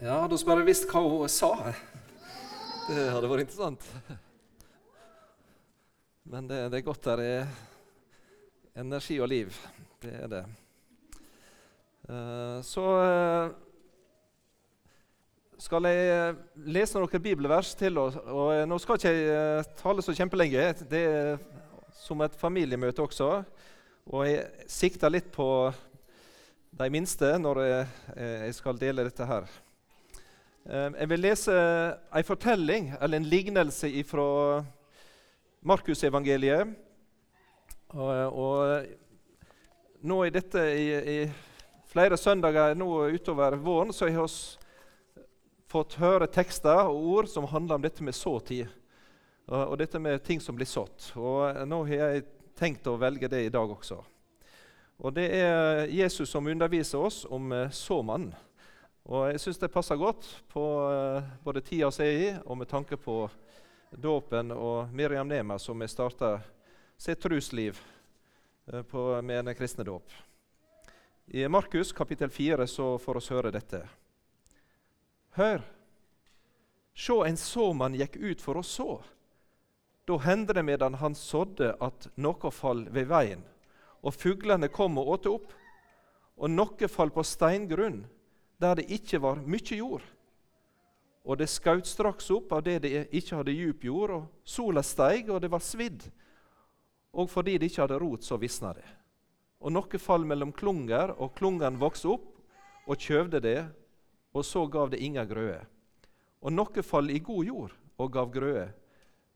Ja, da skulle jeg visst hva hun sa. Det hadde vært interessant. Men det, det er godt der er energi og liv. Det er det. Eh, Så eh, skal jeg lese noen bibelvers til oss. Og eh, nå skal ikke jeg eh, tale så kjempelenge. Det er som et familiemøte også. Og jeg sikter litt på de minste når eh, jeg skal dele dette her. Eh, Jeg vil lese en fortelling, eller en lignelse fra Markusevangeliet. Og, og nå i dette i, i flere søndager nå utover våren så har vi fått høre tekster og ord som handler om dette med såtid. Og, og dette med ting som blir sådd. Og nå har jeg tenkt å velge det i dag også. Og Det er Jesus som underviser oss om eh, såmannen. Og Jeg syns det passer godt på eh, både tida vi er i, og med tanke på dåpen og Miriam Nema, som har starta sitt trusliv eh, på, med en kristne dåp. I Markus kapittel 4 så får vi høre dette. Hør! Sjå, en såmann gikk ut for å så. Da hendte det medan han sådde, at noe fall ved veien, og fuglene kom og åt opp. Og noe fall på steingrunn, der det ikke var mye jord. Og det skjøt straks opp av det det ikke hadde djup jord, og sola steig, og det var svidd. Og fordi det ikke hadde rot, så visna det. Og noe fall mellom klunger, og klungene vokste opp og kjøvde det, og så gav det inga grøde. Og noe fall i god jord og gav grøde.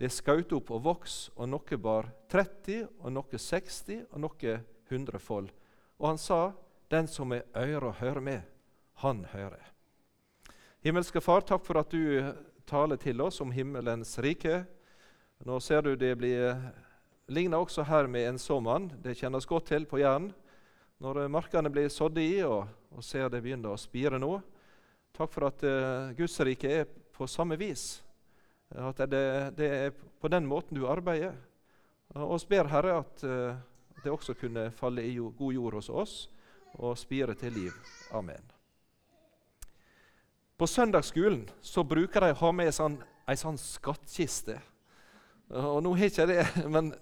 Det skjøt opp og voks, og noe bar 30, og noe 60, og noe 100 fold. Og han sa, den som er øyre, høre med, han hører. Himmelske Far, takk for at du taler til oss om himmelens rike. Nå ser du det blir ligner også her med en såmann. Det kjennes godt til på Jæren. Når markene blir sådd i, og, og ser det begynner å spire nå. Takk for at uh, Guds rike er på samme vis. At det, det er på den måten du arbeider. Og vi ber Herre at uh, det også kunne falle i god jord hos oss og spire til liv. Amen. På søndagsskolen så bruker de å ha med sånn, ei sånn skattkiste. Og nå har jeg det, men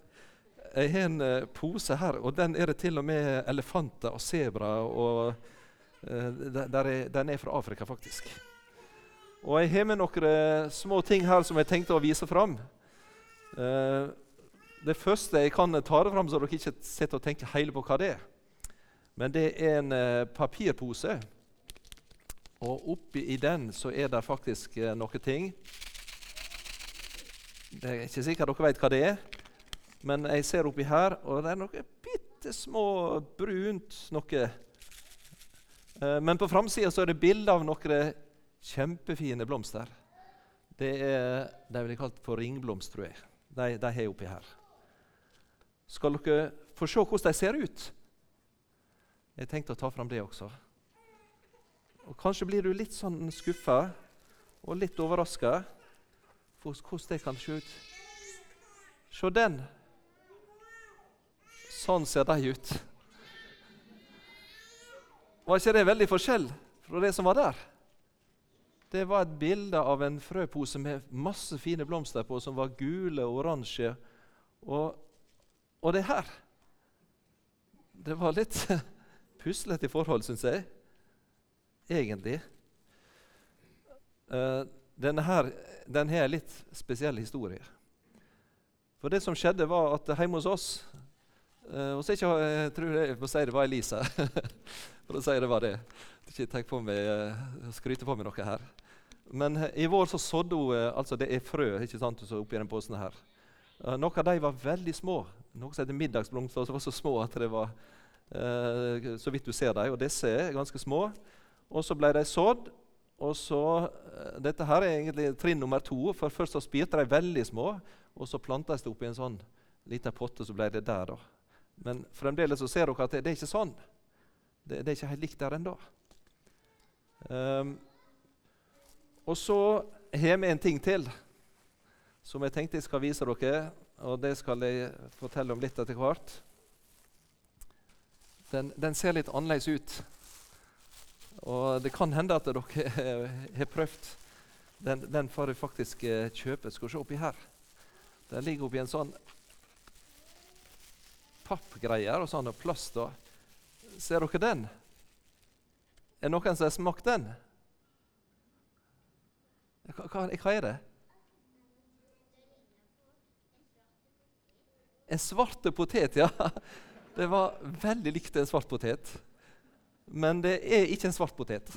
jeg har en uh, pose her, og den er det til og med elefanter og sebraer er, Den er fra Afrika, faktisk. Og jeg har med noen små ting her som jeg tenkte å vise fram. Det første jeg kan ta det fram, så dere ikke sitter og tenker hele på hva det er. Men det er en papirpose. Og oppi i den så er det faktisk eh, noen ting. Det er ikke sikkert dere vet hva det er, men jeg ser oppi her, og det er noe bitte små brunt noe. Eh, men på framsida er det bilde av noen kjempefine blomster. Det er de blir kalt for ringblomst, tror jeg. De, de har jeg oppi her. Skal dere få se hvordan de ser ut? Jeg tenkte å ta fram det også. Og Kanskje blir du litt sånn skuffa og litt overraska for hvordan det kan se ut. Se den. Sånn ser de ut. Var ikke det veldig forskjell fra det som var der? Det var et bilde av en frøpose med masse fine blomster på, som var gule og oransje. Og, og det her Det var litt puslete i forhold, syns jeg egentlig. Uh, denne her, den har en litt spesiell historie. For det som skjedde, var at hjemme hos oss uh, og ikke, Jeg tror jeg må si det var Elisa. For å si det var det. Ikke tenk på meg, uh, skryte på meg noe her. Men uh, i vår så sådde hun altså Det er frø ikke sant, så oppi den posen her. noen av dem var veldig små. Noe som heter middagsblomster, som var så små at det var så vidt du ser dem. Og disse er ganske små. Og så ble de sådd. Og så, Dette her er egentlig trinn nummer to. for Først så spirte de veldig små, og så plantes det oppi en sånn liten potte. så ble det der da. Men fremdeles så ser dere at det, det er ikke sånn. Det, det, er ikke helt likt der ennå. Um, og så har vi en ting til som jeg tenkte jeg skal vise dere. Og det skal jeg fortelle om litt etter hvert. Den, den ser litt annerledes ut. Og det kan hende at dere har prøvd. Den, den får jeg faktisk eh, kjøpe. Skal vi se oppi her. Den ligger oppi en sånn pappgreier og sånn og plast. Ser dere den? Er det noen som har smakt den? Hva, hva er det? En svarte potet, ja. Det var veldig likt en svart potet. Men det er ikke en svart potet.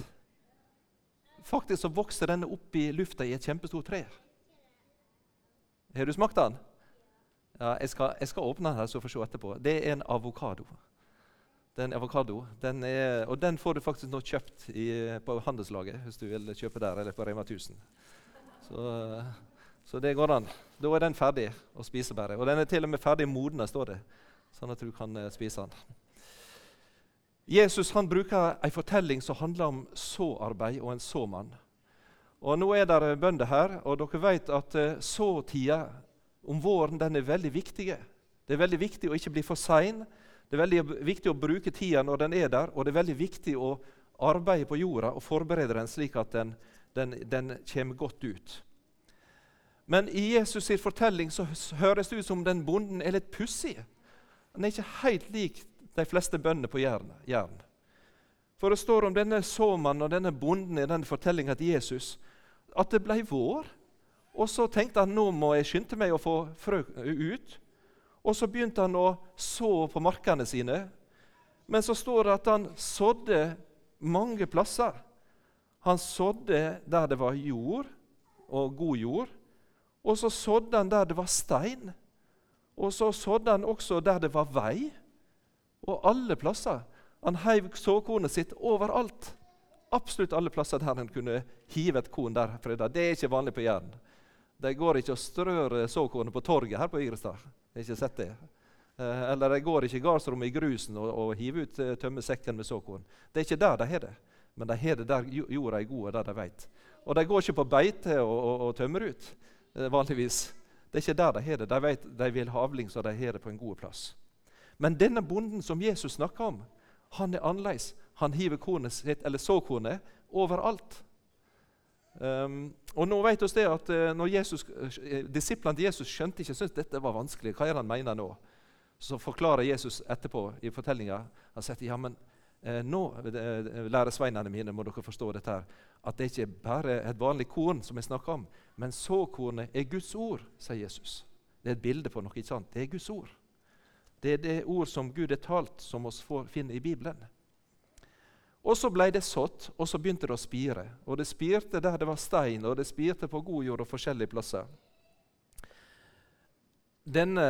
Faktisk så vokser denne opp i lufta i et kjempestort tre. Har du smakt den? Ja, jeg skal, jeg skal åpne den her, så får se etterpå. Det er en avokado. Det er en avokado. Den er, og den får du faktisk nå kjøpt i, på handelslaget hvis du vil kjøpe der, eller på Rema 1000. Så, så, det går an. Da er den ferdig å spise bare. Og den er til og med ferdig modna, står det, sånn at du kan uh, spise den. Jesus han bruker en fortelling som handler om såarbeid og en såmann. Og Nå er det bønder her, og dere vet at uh, såtida om våren den er veldig viktig. Det er veldig viktig å ikke bli for sein. Det er veldig viktig å bruke tida når den er der, og det er veldig viktig å arbeide på jorda og forberede den slik at den, den, den kommer godt ut. Men i Jesus' fortelling så høres det ut som den bonden er litt pussig. Han er ikke helt lik de fleste bøndene på Jæren. For det står om denne såmannen og denne bonden i denne fortellinga til Jesus at det ble vår. Og så tenkte han nå må jeg skynde meg å få frø ut. Og så begynte han å så på markene sine. Men så står det at han sådde mange plasser. Han sådde der det var jord, og god jord. Og så sådde han der det var stein. Og så sådde han også der det var vei. Og alle plasser. Han heiv såkornet sitt overalt. Absolutt alle plasser der han kunne hive et korn der. Freda. Det er ikke vanlig på Jæren. De går ikke og strør såkornet på torget her på Igrestad. Jeg har ikke sett det. Eh, eller de går ikke i gardsrommet i grusen og, og hiver ut tømme sekken med såkorn. Det er ikke der de har det, men de har det der jorda er god, og der de vet. Og de går ikke på beite og, og, og tømmer ut eh, vanligvis. Det er ikke der de har det. De vet de vil ha avling, så de har det på en god plass. Men denne bonden som Jesus snakker om, han er annerledes. Han hiver kornet sitt, eller såkornet overalt. Um, og nå vet vi det at uh, når Jesus, uh, Disiplene til Jesus skjønte ikke syntes dette var vanskelig. Hva er det han mener nå? Så forklarer Jesus etterpå i fortellinga han sier, ja, men uh, nå, læresveinene mine, må dere forstå dette her, at det ikke bare er et vanlig korn som jeg snakker om, men såkornet er Guds ord, sier Jesus. Det er et bilde på noe. ikke sant? Det er Guds ord. Det er det ord som Gud har talt, som vi finner i Bibelen. Og så ble det sådd, og så begynte det å spire. Og det spirte der det var stein, og det spirte på god jord og forskjellige plasser. Denne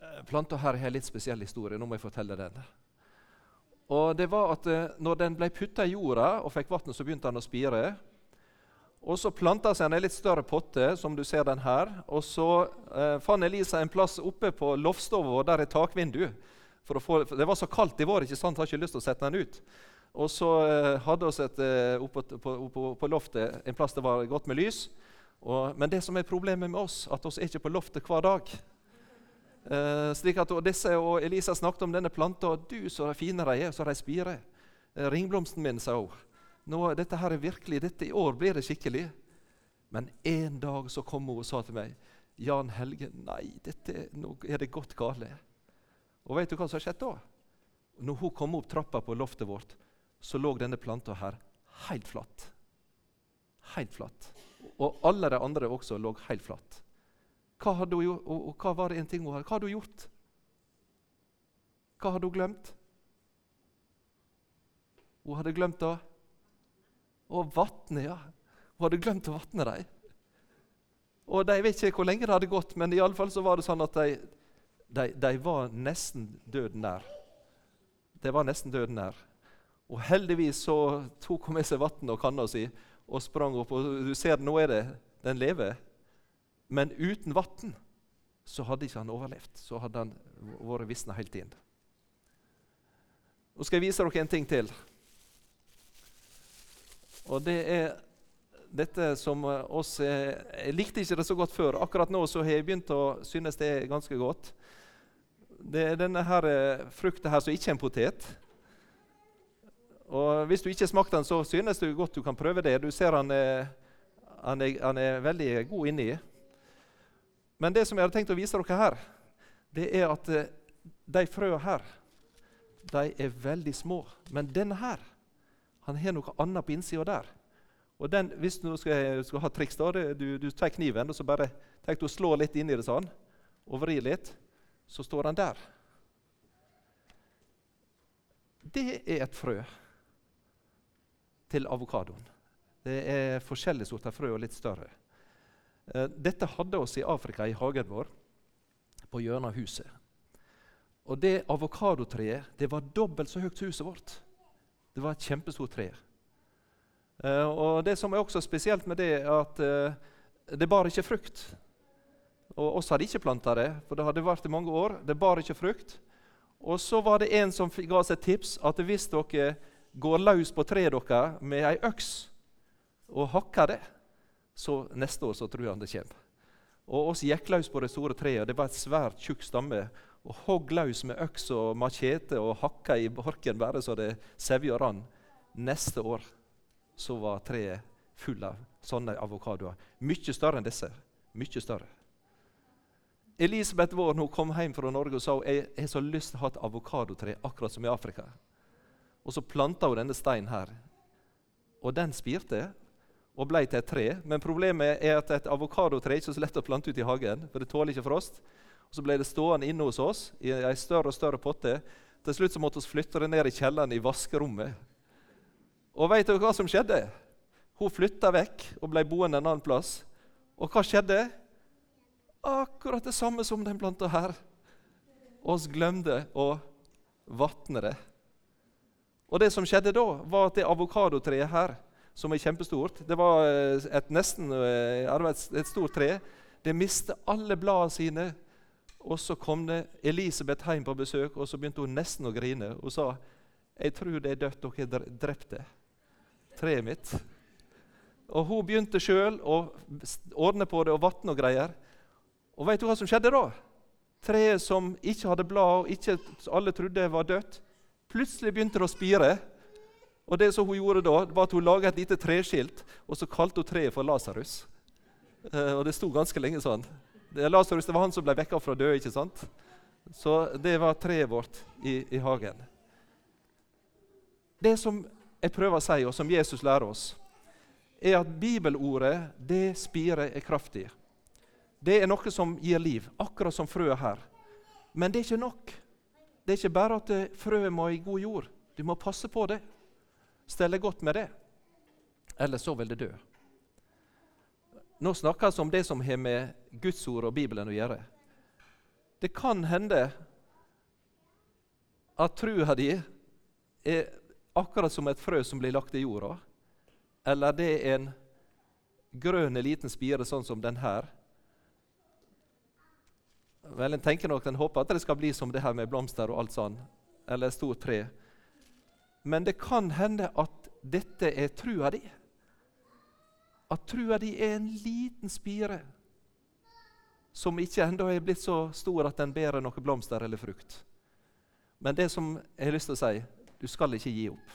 eh, planta her har en litt spesiell historie. Nå må jeg fortelle den. Og det var at eh, når den ble putta i jorda og fikk vann, så begynte den å spire. Og Så planta seg en litt større potte, som du ser den her. Og Så eh, fant Elisa en plass oppe på loftstua, der er takvindu. Få, det var så kaldt i vår, ikke sant? har ikke lyst til å sette den ut. Og så eh, hadde vi eh, oppe på, på, på, loftet en plass det var godt med lys. Og, men det som er problemet med oss, at vi er ikke på loftet hver dag. Eh, slik at disse og Elisa snakket om denne planta. Du, så fine de er, så de spirer. Eh, ringblomsten min, sa hun. Nå, dette her er virkelig, dette I år blir det skikkelig. Men en dag så kom hun og sa til meg Jan Helge, nei, dette, nå er det gått galt. Og vet du hva som har skjedd da? Når hun kom opp trappa på loftet vårt, så lå denne planta her helt flatt. Helt flatt. Og alle de andre også lå helt flatt. Hva, hadde hun, og hva var det en ting hun hadde? Hva hadde hun gjort? Hva hadde hun glemt? Hun hadde glemt det. Å vatne, ja. Hun hadde glemt å vatne dem. Og De vet ikke hvor lenge det hadde gått, men i alle fall så var det sånn at de de, de var nesten døden nær. De var nesten døden nær. Og heldigvis så tok hun med seg vann og kanna si og sprang opp. og Du ser, nå er det, den lever. Men uten vann så hadde ikke han overlevd. Så hadde han vært visna helt inn. Nå skal jeg vise dere en ting til. Og det er dette som oss Jeg likte ikke det så godt før. Akkurat nå så har jeg begynt å synes det er ganske godt. Det er denne her, eh, frukta her som ikke er en potet. Og Hvis du ikke har smakt den, så synes du godt du kan prøve det. Du ser han er, han er, han er veldig god inni. Men det som jeg hadde tenkt å vise dere her, det er at eh, de frøene her de er veldig små. Men denne her han har noe annet på innsida der. Og den, Hvis du skal, skal ha triks, da, du, du tar kniven og så bare tenk du slår litt inn i det sånn, og vrir litt, så står han der. Det er et frø til avokadoen. Det er forskjellige sorter frø og litt større. Eh, dette hadde oss i Afrika, i hagen vår, på hjørnet av huset. Og det avokadotreet det var dobbelt så høyt som huset vårt. Det var et kjempestort tre. Uh, og Det som er også spesielt med det, er at uh, det bar ikke frukt. Og oss hadde ikke planta det, for det hadde vært i mange år. Det bar ikke frukt. Og så var det en som ga oss et tips at hvis dere går løs på treet deres med ei øks og hakker det, så neste år så tror jeg det kommer. Og oss gikk løs på det store treet. Det var et svært tjukk stamme. Og hogg løs med øks og machete og hakka i barken bare så det sevja rann. Neste år så var treet full av sånne avokadoer. Mye større enn disse. Mye større. Elisabeth vår hun kom hjem fra Norge og sa jeg har så lyst til å ha et avokadotre akkurat som i Afrika. Og Så planta hun denne steinen her. Og den spirte og ble til et tre. Men problemet er at et avokadotre er ikke så lett å plante ut i hagen. for det tåler ikke frost. Og Så ble det stående inne hos oss i ei større og større potte. Til slutt så måtte vi flytte det ned i kjelleren i vaskerommet. Og vet dere hva som skjedde? Hun flytta vekk og ble boende en annen plass. Og hva skjedde? Akkurat det samme som den planta her. Oss glemte å vatne det. Og det som skjedde da, var at det avokadotreet her, som er kjempestort Det var eh, et nesten eh, et stort tre. Det mistet alle bladene sine. Og så kom det Elisabeth hjem på besøk, og så begynte hun nesten å grine. Hun sa jeg tror det er dødt, dere har drept det. Treet mitt. Og Hun begynte sjøl å ordne på det og vatne og greier. Og vet du hva som skjedde da? Treet som ikke hadde blad, og ikke alle trodde var dødt, plutselig begynte det å spire. Og det som hun gjorde da, var at hun laga et lite treskilt, og så kalte hun treet for Lasarus. Eh, og det sto ganske lenge sånn. Lasarus var han som ble vekka fra døde. ikke sant? Så det var treet vårt i, i hagen. Det som jeg prøver å si, og som Jesus lærer oss, er at bibelordet det spiret er kraftig. Det er noe som gir liv, akkurat som frøet her. Men det er ikke nok. Det er ikke bare at frøet må i god jord. Du må passe på det. Stelle godt med det. Ellers så vil det dø. Nå snakker vi om det som har med Guds ord og Bibelen å gjøre. Det kan hende at trua di er akkurat som et frø som blir lagt i jorda. Eller det er en grønn liten spire, sånn som den her, Vel, En tenker nok, en håper at det skal bli som det her med blomster og alt sånn, eller et stort tre. Men det kan hende at dette er trua di. At trua di er en liten spire som ikke ennå er blitt så stor at den bærer noen blomster eller frukt. Men det som jeg har lyst til å si, du skal ikke gi opp.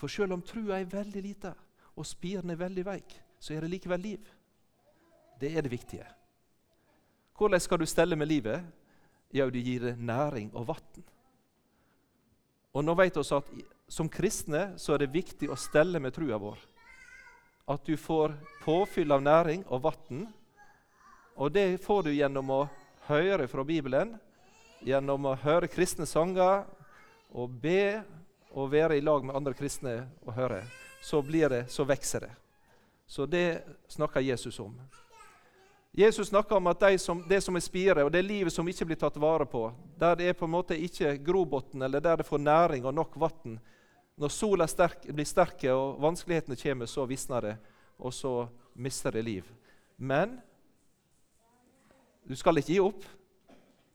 For selv om trua er veldig lita og spiren er veldig veik, så er det likevel liv. Det er det viktige. Hvordan skal du stelle med livet? Jau, du gir det næring og vann. Og nå vet vi at Som kristne så er det viktig å stelle med trua vår. At du får påfyll av næring og vann. Og det får du gjennom å høre fra Bibelen, gjennom å høre kristne sanger og be og være i lag med andre kristne og høre. Så, blir det, så vokser det. Så det snakker Jesus om. Jesus snakker om at de som, det som er spire, og det livet som ikke blir tatt vare på, der det er på en måte ikke grobunn, eller der det får næring og nok vann Når sola sterk, blir sterke og vanskelighetene kommer, så visner det, og så mister det liv. Men du skal ikke gi opp.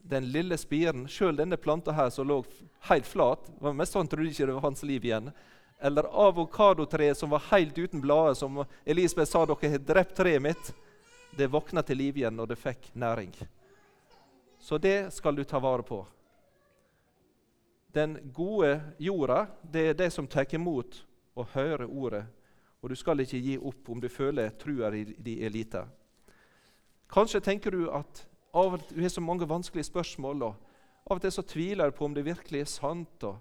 Den lille spiren, sjøl denne planta her som lå helt flat var mest sånn trodde ikke det var hans liv igjen. Eller avokadotreet som var helt uten blader, som Elisabeth sa dere har drept treet mitt det våkna til liv igjen, og det fikk næring. Så det skal du ta vare på. Den gode jorda det er det som tar imot og hører ordet. Og du skal ikke gi opp om du føler trua di er lita. Kanskje tenker du at av og du har så mange vanskelige spørsmål, og av og til så tviler du på om det virkelig er sant. og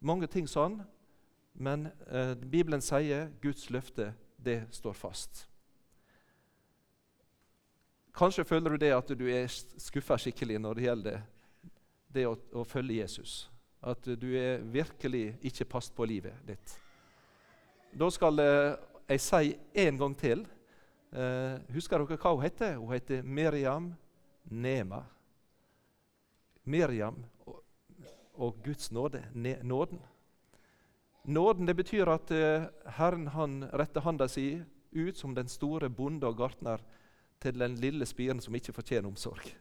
mange ting sånn. Men eh, Bibelen sier Guds løfte det står fast. Kanskje føler du det at du er skuffa skikkelig når det gjelder det å, å, følge Jesus. At du er virkelig ikke passet på livet ditt. Da skal eh, jeg si en gang til. Eh, husker dere hva hun heter? Hun heter Miriam Nema. Miriam og, Guds nåde. nåden. Nåden det betyr at eh, Herren han retter handa si ut som den store bonde og gartner til den lille spiren som ikke fortjener omsorg.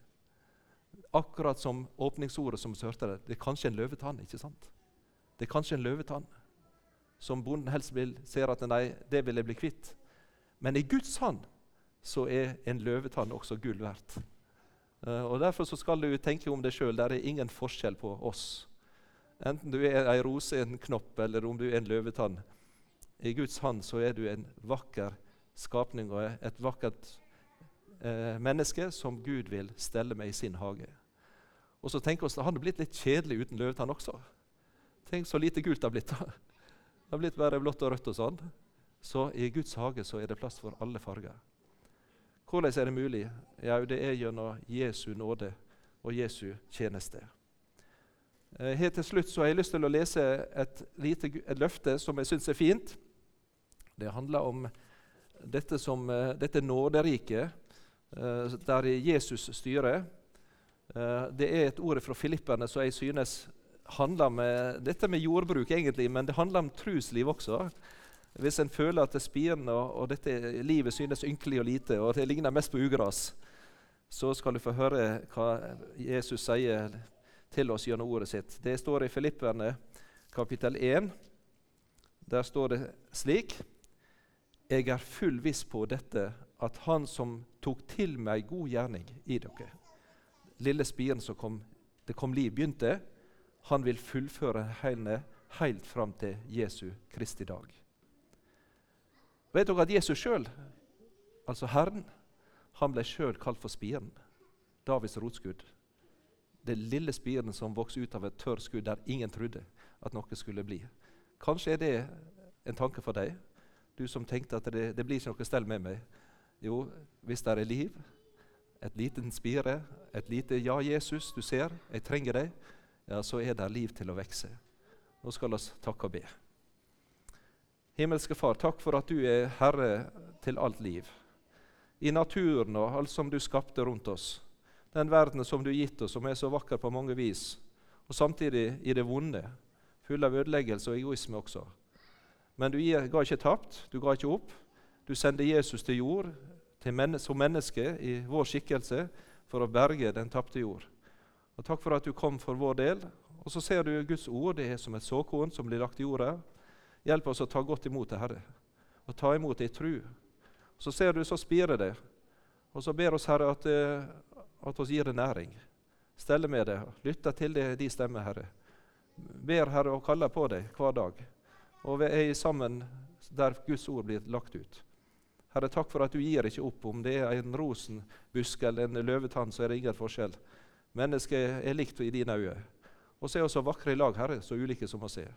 Akkurat som åpningsordet som vi hørte det. Det er kanskje en løvetann. ikke sant? Det er kanskje en løvetann som bonden helst vil, ser at nei, det vil jeg bli kvitt. Men i Guds hånd så er en løvetann også gull verdt. Uh, og Derfor så skal du tenke om deg sjøl. Det er ingen forskjell på oss. Enten du er ei rose, en knopp, eller om du er en løvetann. I Guds hånd så er du en vakker skapning og et vakkert eh, menneske som Gud vil stelle med i sin hage. Og så tenker vi at han hadde blitt litt kjedelig uten løvetann også. Tenk så lite gult det har blitt. Det har blitt bare blått og rødt og sånn. Så i Guds hage så er det plass for alle farger. Hvordan er det mulig? Ja, Det er gjennom Jesu nåde og Jesu tjeneste. Eh, helt til slutt så har jeg lyst til å lese et, lite, et løfte som jeg syns er fint. Det handler om dette, som, eh, dette nåderiket eh, der Jesus styrer. Det er et ord fra Filipperne som jeg synes handler med dette med jordbruk, egentlig, men det handler om trusliv også. Hvis en føler at det spiren og, og dette livet synes ynkelig og lite, og det ligner mest på ugras, så skal du få høre hva Jesus sier til oss gjennom ordet sitt. Det står i Filipperne kapittel 1. Der står det slik Jeg er full viss på dette, at Han som tok til meg god gjerning i dere Lille spiren som kom, det kom liv, begynte. Han vil fullføre henne helt fram til Jesu Kristi dag. Vet dere at Jesus sjøl, altså Herren, han ble sjøl kalt for spiren. Davids rotskudd det lille spiren som vokste ut av et tørr skudd der ingen trodde at noe skulle bli. Kanskje er det en tanke for deg, du som tenkte at det, det blir ikke noe stell med meg. Jo, hvis det er liv, et liten spire, et lite 'Ja, Jesus, du ser, jeg trenger deg', ja, så er det liv til å vokse. Nå skal vi takke og be. Himmelske Far, takk for at du er herre til alt liv. I naturen og alt som du skapte rundt oss den verden som du har gitt oss, som er så vakker på mange vis, og samtidig i det vonde, full av ødeleggelse og egoisme også. Men du ga ikke tapt, du ga ikke opp. Du sendte Jesus til jord til men som menneske i vår skikkelse for å berge den tapte jord. Og Takk for at du kom for vår del. Og så ser du Guds ord det er som et såkorn som blir lagt i jorda. Hjelp oss å ta godt imot det, Herre, og ta imot det i tru. Så ser du, så spirer det. Og så ber oss, Herre, at, eh, at oss gir det næring. Steller med det, lytter til det de stemmer, Herre. Ber Herre og kaller på deg hver dag. Og vi er sammen der Guds ord blir lagt ut. Herre, takk for at du gir ikke opp. Om det er en rosenbusk eller en løvetann, så er det ingen forskjell. Mennesket er likt i dine øyne. Og så er vi så vakre i lag, Herre, så ulike som oss er.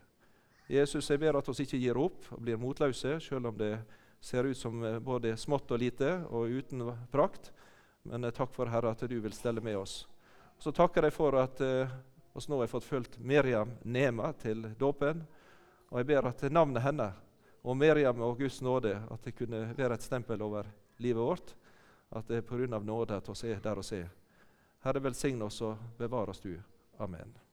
Jesus, jeg ber at vi ikke gir opp og blir motløse, selv om det ser ut som både smått og lite og uten prakt. Men eh, takk for Herre at du vil stelle med oss. Så takker jeg for at eh, oss nå har fått fulgt Miriam Nema til dåpen. Og jeg ber at navnet henne og Miriam og Guds nåde at det kunne være et stempel over livet vårt. At det er pga. nåde at vi er der vi er. Herre, velsign oss og bevar oss du. Amen.